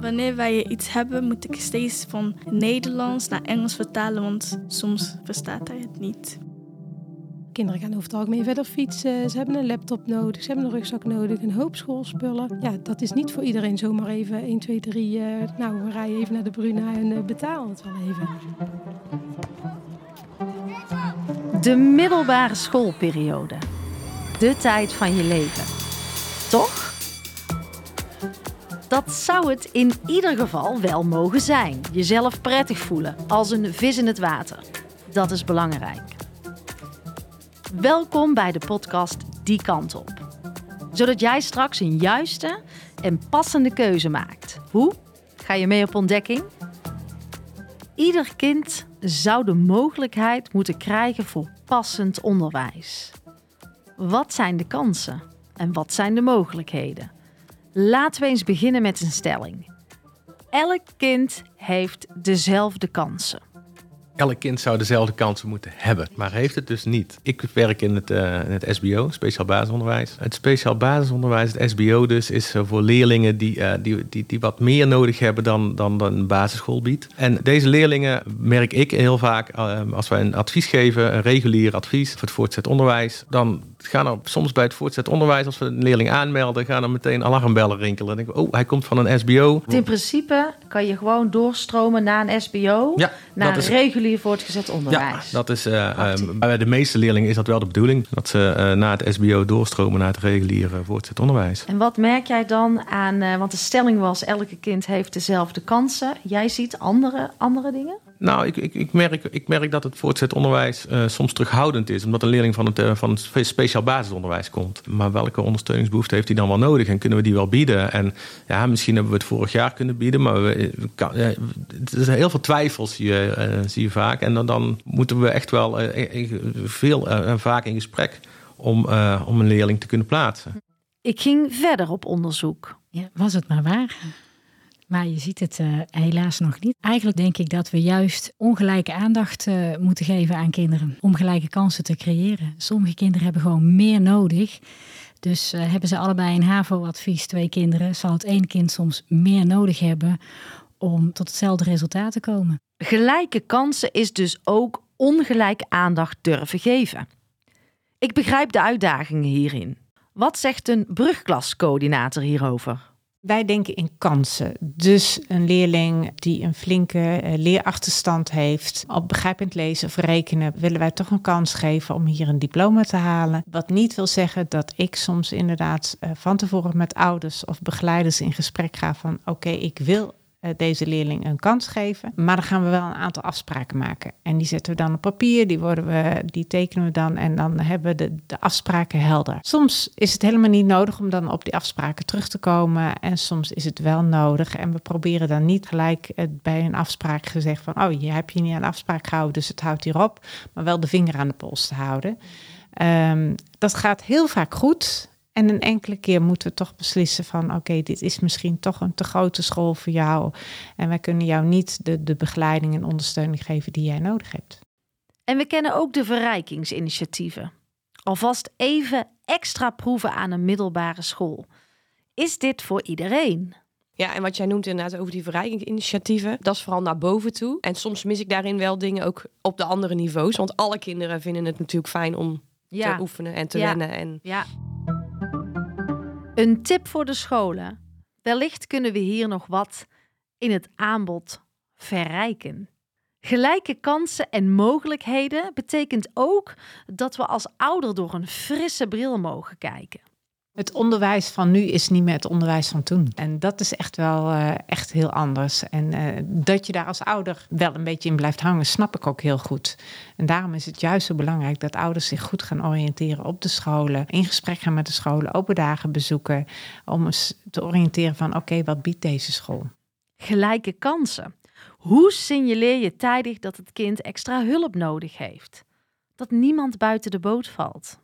Wanneer wij iets hebben, moet ik steeds van Nederlands naar Engels vertalen, want soms verstaat hij het niet. Kinderen gaan over het algemeen verder fietsen. Ze hebben een laptop nodig, ze hebben een rugzak nodig, een hoop schoolspullen. Ja, dat is niet voor iedereen zomaar even 1, 2, 3. Uh, nou, we rijden even naar de Bruna en uh, betaal het wel even. De middelbare schoolperiode. De tijd van je leven. Toch? Dat zou het in ieder geval wel mogen zijn. Jezelf prettig voelen, als een vis in het water. Dat is belangrijk. Welkom bij de podcast Die Kant Op. Zodat jij straks een juiste en passende keuze maakt. Hoe? Ga je mee op ontdekking? Ieder kind zou de mogelijkheid moeten krijgen voor passend onderwijs. Wat zijn de kansen en wat zijn de mogelijkheden? Laten we eens beginnen met een stelling. Elk kind heeft dezelfde kansen elk kind zou dezelfde kansen moeten hebben, maar heeft het dus niet. Ik werk in het, uh, in het SBO, speciaal basisonderwijs. Het speciaal basisonderwijs, het SBO dus, is voor leerlingen die, uh, die, die, die wat meer nodig hebben dan, dan, dan een basisschool biedt. En deze leerlingen merk ik heel vaak, uh, als wij een advies geven, een regulier advies voor het voortgezet onderwijs, dan gaan er soms bij het voortgezet onderwijs, als we een leerling aanmelden, gaan er meteen alarmbellen rinkelen. Dan denk ik, oh, hij komt van een SBO. In principe kan je gewoon doorstromen naar een SBO, ja, naar een regulier voortgezet onderwijs. Ja, dat is, uh, bij de meeste leerlingen is dat wel de bedoeling, dat ze uh, na het SBO doorstromen naar het reguliere voortgezet onderwijs. En wat merk jij dan aan, uh, want de stelling was, elke kind heeft dezelfde kansen. Jij ziet andere, andere dingen? Nou, ik, ik, ik, merk, ik merk dat het voortgezet onderwijs uh, soms terughoudend is. Omdat een leerling van het, uh, van het speciaal basisonderwijs komt. Maar welke ondersteuningsbehoefte heeft hij dan wel nodig? En kunnen we die wel bieden? En ja, misschien hebben we het vorig jaar kunnen bieden. Maar we, we kan, er zijn heel veel twijfels, zie je, zie je vaak. En dan, dan moeten we echt wel veel en vaak in gesprek om, om een leerling te kunnen plaatsen. Ik ging verder op onderzoek. Ja, was het maar waar? Maar je ziet het uh, helaas nog niet. Eigenlijk denk ik dat we juist ongelijke aandacht uh, moeten geven aan kinderen. Om gelijke kansen te creëren. Sommige kinderen hebben gewoon meer nodig. Dus uh, hebben ze allebei een HAVO-advies, twee kinderen, zal het één kind soms meer nodig hebben om tot hetzelfde resultaat te komen. Gelijke kansen is dus ook ongelijke aandacht durven geven. Ik begrijp de uitdagingen hierin. Wat zegt een brugklascoördinator hierover? Wij denken in kansen. Dus een leerling die een flinke uh, leerachterstand heeft op begrijpend lezen of rekenen, willen wij toch een kans geven om hier een diploma te halen. Wat niet wil zeggen dat ik soms inderdaad uh, van tevoren met ouders of begeleiders in gesprek ga van oké, ik wil deze leerling een kans geven. Maar dan gaan we wel een aantal afspraken maken. En die zetten we dan op papier, die, worden we, die tekenen we dan en dan hebben we de, de afspraken helder. Soms is het helemaal niet nodig om dan op die afspraken terug te komen. En soms is het wel nodig. En we proberen dan niet gelijk bij een afspraak gezegd van... oh, je hebt je niet aan afspraak gehouden, dus het houdt hierop. Maar wel de vinger aan de pols te houden. Um, dat gaat heel vaak goed. En een enkele keer moeten we toch beslissen van oké, okay, dit is misschien toch een te grote school voor jou. En wij kunnen jou niet de, de begeleiding en ondersteuning geven die jij nodig hebt. En we kennen ook de verrijkingsinitiatieven. Alvast even extra proeven aan een middelbare school. Is dit voor iedereen? Ja, en wat jij noemt inderdaad over die verrijkingsinitiatieven, dat is vooral naar boven toe. En soms mis ik daarin wel dingen ook op de andere niveaus. Want alle kinderen vinden het natuurlijk fijn om ja. te oefenen en te ja. wennen. En... Ja. Een tip voor de scholen. Wellicht kunnen we hier nog wat in het aanbod verrijken. Gelijke kansen en mogelijkheden betekent ook dat we als ouder door een frisse bril mogen kijken. Het onderwijs van nu is niet meer het onderwijs van toen. En dat is echt wel uh, echt heel anders. En uh, dat je daar als ouder wel een beetje in blijft hangen, snap ik ook heel goed. En daarom is het juist zo belangrijk dat ouders zich goed gaan oriënteren op de scholen. In gesprek gaan met de scholen, open dagen bezoeken. Om eens te oriënteren van oké, wat biedt deze school? Gelijke kansen. Hoe signaleer je tijdig dat het kind extra hulp nodig heeft? Dat niemand buiten de boot valt?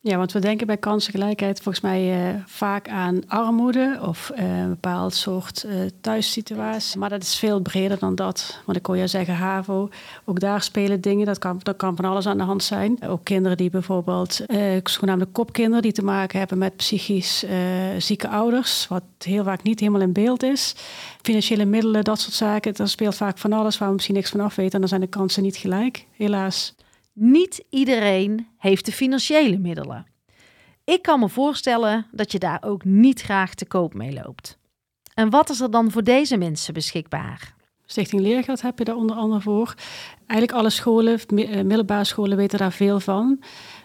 Ja, want we denken bij kansengelijkheid volgens mij uh, vaak aan armoede of uh, een bepaald soort uh, thuissituatie. Maar dat is veel breder dan dat. Want ik kon je zeggen, HAVO, ook daar spelen dingen. Dat kan, dat kan van alles aan de hand zijn. Ook kinderen die bijvoorbeeld, zogenaamde kopkinderen, die te maken hebben met psychisch zieke ouders. Wat heel vaak niet helemaal in beeld is. Financiële middelen, dat soort zaken. Dat speelt vaak van alles waar we misschien niks van af weten. En dan zijn de kansen niet gelijk, helaas. Niet iedereen heeft de financiële middelen. Ik kan me voorstellen dat je daar ook niet graag te koop mee loopt. En wat is er dan voor deze mensen beschikbaar? Stichting Leergeld heb je daar onder andere voor. Eigenlijk alle scholen, eh, middelbare scholen weten daar veel van.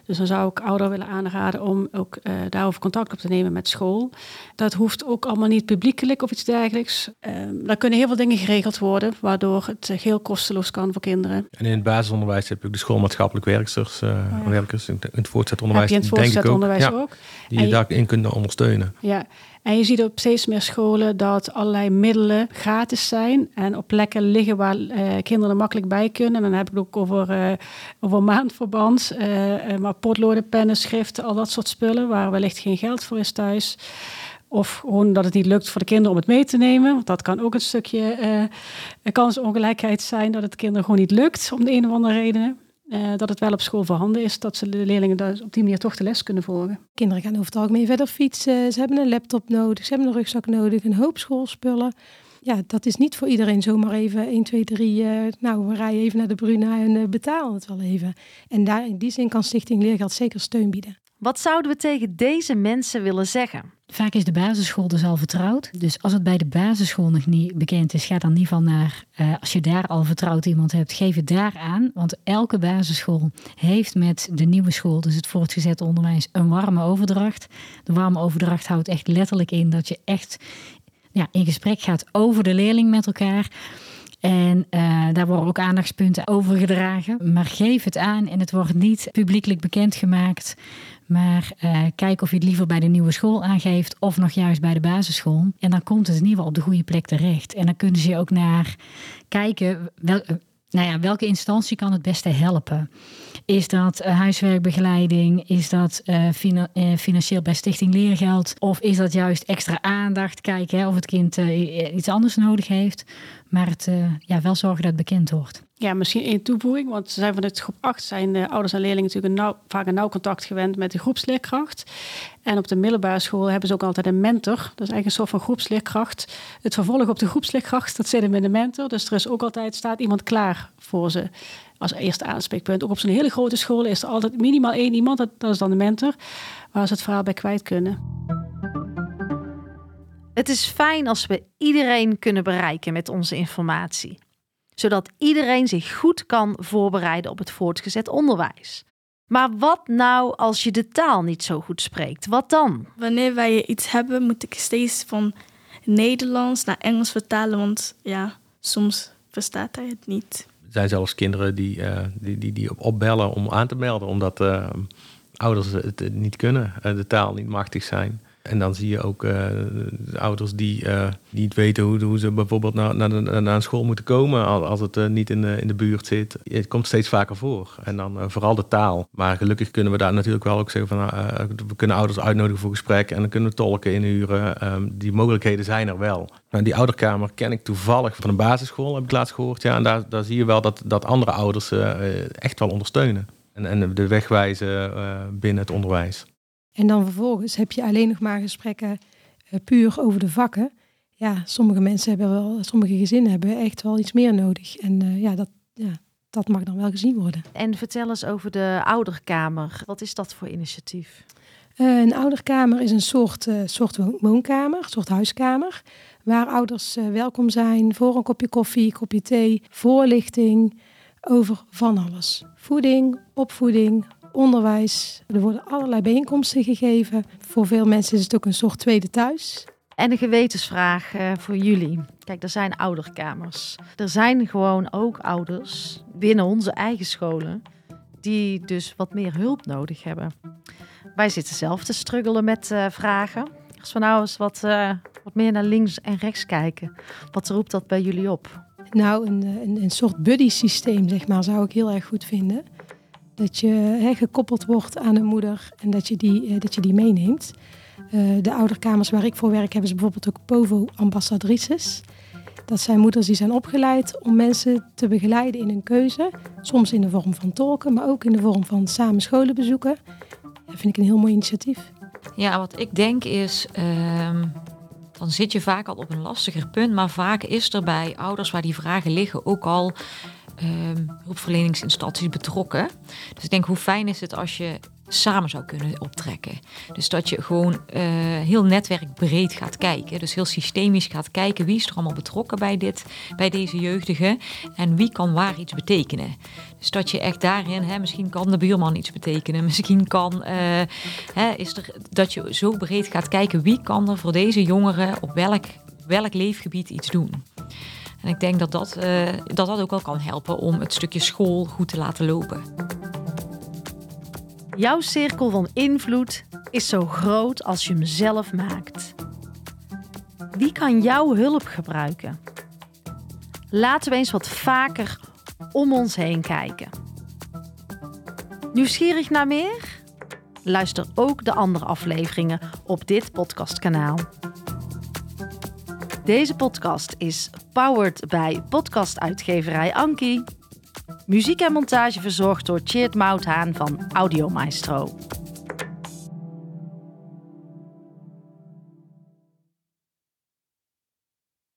Dus dan zou ik ouderen willen aanraden om ook uh, daarover contact op te nemen met school. Dat hoeft ook allemaal niet publiekelijk of iets dergelijks. Uh, daar kunnen heel veel dingen geregeld worden, waardoor het uh, heel kosteloos kan voor kinderen. En in het basisonderwijs heb je ook de schoolmaatschappelijk werkers, uh, werkers in het voortgezet onderwijs. Heb je in het voortgezet onderwijs ook? ook? Die je, je daarin kunnen ondersteunen. Ja, en je ziet op steeds meer scholen dat allerlei middelen gratis zijn en op plekken liggen waar uh, kinderen er makkelijk bij kunnen. En dan heb ik het ook over, uh, over maandverband, uh, maar potloden, pennen, schriften, al dat soort spullen waar wellicht geen geld voor is thuis. Of gewoon dat het niet lukt voor de kinderen om het mee te nemen. Want dat kan ook een stukje kansongelijkheid zijn, dat het kinderen gewoon niet lukt om de een of andere reden. Uh, dat het wel op school voorhanden is, dat ze de leerlingen daar op die manier toch de les kunnen volgen. Kinderen gaan over het algemeen verder fietsen, ze hebben een laptop nodig, ze hebben een rugzak nodig, een hoop schoolspullen. Ja, dat is niet voor iedereen zomaar even 1, 2, 3, uh, nou we rijden even naar de Bruna en uh, betalen het wel even. En daar, in die zin kan Stichting Leergeld zeker steun bieden. Wat zouden we tegen deze mensen willen zeggen? Vaak is de basisschool dus al vertrouwd. Dus als het bij de basisschool nog niet bekend is, ga dan in ieder geval naar, uh, als je daar al vertrouwd iemand hebt, geef het daar aan. Want elke basisschool heeft met de nieuwe school, dus het voortgezet onderwijs, een warme overdracht. De warme overdracht houdt echt letterlijk in dat je echt ja, in gesprek gaat over de leerling met elkaar. En uh, daar worden ook aandachtspunten overgedragen. Maar geef het aan en het wordt niet publiekelijk bekendgemaakt. Maar uh, kijk of je het liever bij de nieuwe school aangeeft of nog juist bij de basisschool. En dan komt het in ieder geval op de goede plek terecht. En dan kunnen ze ook naar kijken wel, nou ja, welke instantie kan het beste helpen. Is dat huiswerkbegeleiding? Is dat fina financieel bij Stichting Leergeld? Of is dat juist extra aandacht? Kijken hè, of het kind iets anders nodig heeft. Maar het, ja, wel zorgen dat het bekend wordt. Ja, misschien één toevoeging, want ze zijn van het groep 8 zijn de ouders en leerlingen natuurlijk nauw, vaak een nauw contact gewend met de groepsleerkracht. En op de middelbare school hebben ze ook altijd een mentor. Dat is eigenlijk een soort van groepsleerkracht. Het vervolg op de groepsleerkracht, dat zit hem in de mentor. Dus er is ook altijd, staat iemand klaar voor ze als eerste aanspreekpunt. Ook op zo'n hele grote school is er altijd minimaal één iemand, dat, dat is dan de mentor, waar ze het verhaal bij kwijt kunnen. Het is fijn als we iedereen kunnen bereiken met onze informatie zodat iedereen zich goed kan voorbereiden op het voortgezet onderwijs. Maar wat nou als je de taal niet zo goed spreekt? Wat dan? Wanneer wij iets hebben, moet ik steeds van Nederlands naar Engels vertalen, want ja, soms verstaat hij het niet. Er zijn zelfs kinderen die, uh, die, die, die opbellen om aan te melden, omdat uh, ouders het niet kunnen, uh, de taal niet machtig zijn. En dan zie je ook uh, ouders die, uh, niet weten hoe, hoe, ze bijvoorbeeld naar, naar, naar een school moeten komen als het uh, niet in de, in de buurt zit. Het komt steeds vaker voor. En dan vooral de taal. Maar gelukkig kunnen we daar natuurlijk wel ook zeggen van we kunnen ouders uitnodigen voor gesprek en dan kunnen we tolken inhuren. Um, die mogelijkheden zijn er wel. Nou, die ouderkamer ken ik toevallig van een basisschool, heb ik laatst gehoord. Ja, en daar, daar zie je wel dat, dat andere ouders echt wel ondersteunen. En, en de weg wijzen binnen het onderwijs. En dan vervolgens heb je alleen nog maar gesprekken uh, puur over de vakken. Ja, sommige mensen hebben wel, sommige gezinnen hebben echt wel iets meer nodig. En uh, ja, dat, ja, dat mag dan wel gezien worden. En vertel eens over de ouderkamer. Wat is dat voor initiatief? Uh, een ouderkamer is een soort, soort woonkamer, een soort huiskamer. Waar ouders welkom zijn voor een kopje koffie, kopje thee, voorlichting over van alles. Voeding, opvoeding, onderwijs. Er worden allerlei bijeenkomsten gegeven. Voor veel mensen is het ook een soort tweede thuis. En een gewetensvraag uh, voor jullie. Kijk, er zijn ouderkamers. Er zijn gewoon ook ouders binnen onze eigen scholen die dus wat meer hulp nodig hebben. Wij zitten zelf te struggelen met uh, vragen. Als we nou eens wat, uh, wat meer naar links en rechts kijken, wat roept dat bij jullie op? Nou, een, een, een soort buddy systeem, zeg maar, zou ik heel erg goed vinden. Dat je hè, gekoppeld wordt aan een moeder en dat je die, eh, dat je die meeneemt. Uh, de ouderkamers waar ik voor werk hebben ze bijvoorbeeld ook POVO-ambassadrices. Dat zijn moeders die zijn opgeleid om mensen te begeleiden in hun keuze. Soms in de vorm van tolken, maar ook in de vorm van samen scholen bezoeken. Dat vind ik een heel mooi initiatief. Ja, wat ik denk is, ehm, dan zit je vaak al op een lastiger punt. Maar vaak is er bij ouders waar die vragen liggen ook al hulpverleningsinstanties betrokken. Dus ik denk, hoe fijn is het als je samen zou kunnen optrekken. Dus dat je gewoon uh, heel netwerkbreed gaat kijken. Dus heel systemisch gaat kijken wie is er allemaal betrokken bij, dit, bij deze jeugdigen en wie kan waar iets betekenen. Dus dat je echt daarin, hè, misschien kan de buurman iets betekenen, misschien kan, uh, hè, is er, dat je zo breed gaat kijken wie kan er voor deze jongeren op welk, welk leefgebied iets doen. En ik denk dat dat, uh, dat dat ook wel kan helpen om het stukje school goed te laten lopen. Jouw cirkel van invloed is zo groot als je hem zelf maakt. Wie kan jouw hulp gebruiken? Laten we eens wat vaker om ons heen kijken. Nieuwsgierig naar meer? Luister ook de andere afleveringen op dit podcastkanaal. Deze podcast is powered bij podcastuitgeverij Anki. Muziek en montage verzorgd door Cheert Mouthaan van Audio Maestro.